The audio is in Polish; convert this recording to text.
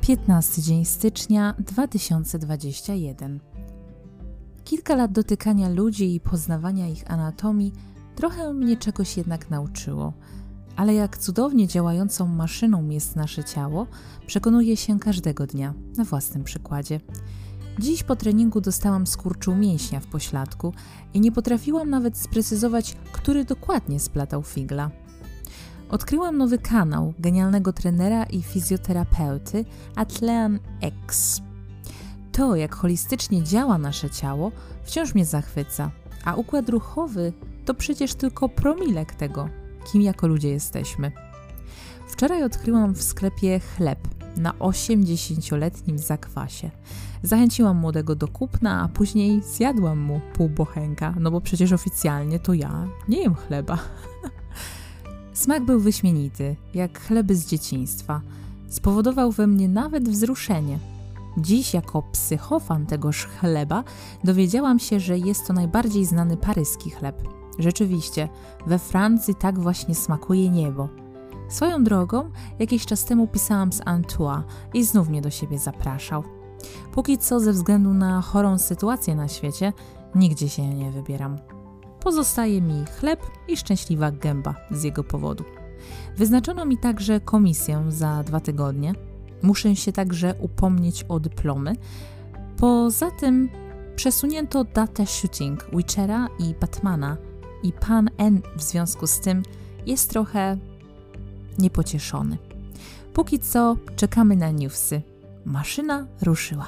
15 dzień stycznia 2021. Kilka lat dotykania ludzi i poznawania ich anatomii trochę mnie czegoś jednak nauczyło. Ale jak cudownie działającą maszyną jest nasze ciało, przekonuję się każdego dnia na własnym przykładzie. Dziś po treningu dostałam skurczu mięśnia w pośladku i nie potrafiłam nawet sprecyzować, który dokładnie splatał figla. Odkryłam nowy kanał genialnego trenera i fizjoterapeuty Atlean X. To, jak holistycznie działa nasze ciało, wciąż mnie zachwyca, a układ ruchowy to przecież tylko promilek tego, kim jako ludzie jesteśmy. Wczoraj odkryłam w sklepie chleb na 80-letnim zakwasie. Zachęciłam młodego do kupna, a później zjadłam mu pół bochenka, no bo przecież oficjalnie to ja nie jem chleba. Smak był wyśmienity, jak chleby z dzieciństwa. Spowodował we mnie nawet wzruszenie. Dziś, jako psychofan tegoż chleba, dowiedziałam się, że jest to najbardziej znany paryski chleb. Rzeczywiście, we Francji tak właśnie smakuje niebo. Swoją drogą, jakiś czas temu pisałam z Antoine i znów mnie do siebie zapraszał. Póki co, ze względu na chorą sytuację na świecie, nigdzie się nie wybieram. Pozostaje mi chleb i szczęśliwa gęba z jego powodu. Wyznaczono mi także komisję za dwa tygodnie. Muszę się także upomnieć o dyplomy. Poza tym przesunięto datę shooting Witchera i Batmana i pan N w związku z tym jest trochę niepocieszony. Póki co czekamy na newsy. Maszyna ruszyła.